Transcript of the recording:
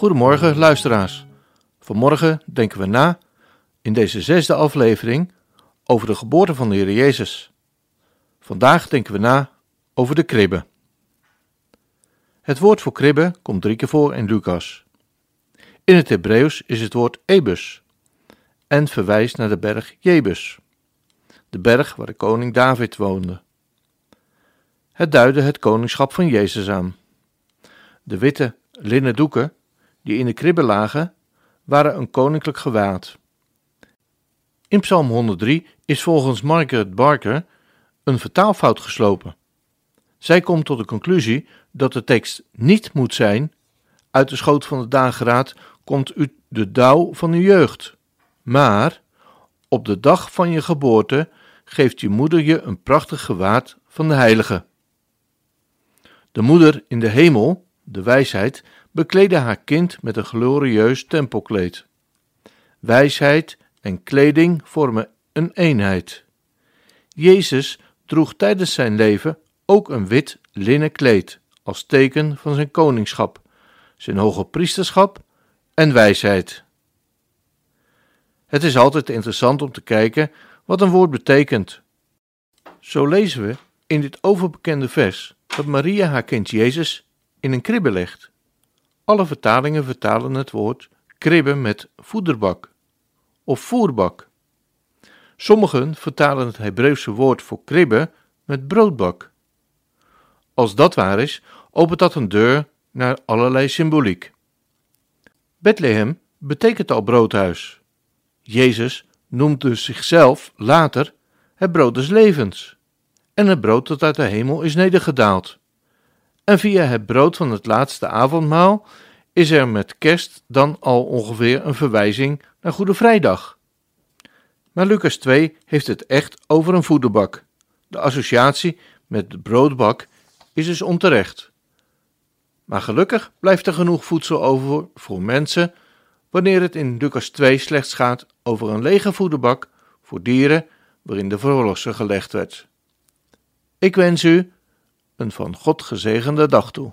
Goedemorgen luisteraars. Vanmorgen denken we na in deze zesde aflevering over de geboorte van de Heer Jezus. Vandaag denken we na over de kribbe. Het woord voor kribbe komt drie keer voor in Lucas. In het Hebreeuws is het woord Ebus en verwijst naar de berg Jebus, de berg waar de koning David woonde. Het duidde het koningschap van Jezus aan. De witte linnen doeken die in de kribbe lagen, waren een koninklijk gewaad. In Psalm 103 is volgens Margaret Barker een vertaalfout geslopen. Zij komt tot de conclusie dat de tekst niet moet zijn: Uit de schoot van de dageraad komt u de dauw van uw jeugd. Maar op de dag van je geboorte geeft je moeder je een prachtig gewaad van de heilige. De moeder in de hemel, de wijsheid, bekleedde haar kind met een glorieus tempelkleed. Wijsheid en kleding vormen een eenheid. Jezus droeg tijdens zijn leven ook een wit linnen kleed als teken van zijn koningschap, zijn hoge priesterschap en wijsheid. Het is altijd interessant om te kijken wat een woord betekent. Zo lezen we in dit overbekende vers dat Maria haar kind Jezus in een kribbe legt. Alle vertalingen vertalen het woord kribbe met voederbak of voerbak. Sommigen vertalen het Hebreeuwse woord voor kribbe met broodbak. Als dat waar is, opent dat een deur naar allerlei symboliek. Bethlehem betekent al broodhuis. Jezus noemt dus zichzelf later het brood des levens en het brood dat uit de hemel is nedergedaald. En via het brood van het laatste avondmaal is er met kerst dan al ongeveer een verwijzing naar Goede Vrijdag. Maar Lucas 2 heeft het echt over een voederbak. De associatie met de broodbak is dus onterecht. Maar gelukkig blijft er genoeg voedsel over voor mensen wanneer het in Lucas 2 slechts gaat over een lege voederbak voor dieren waarin de verlosser gelegd werd. Ik wens u een van God gezegende dag toe.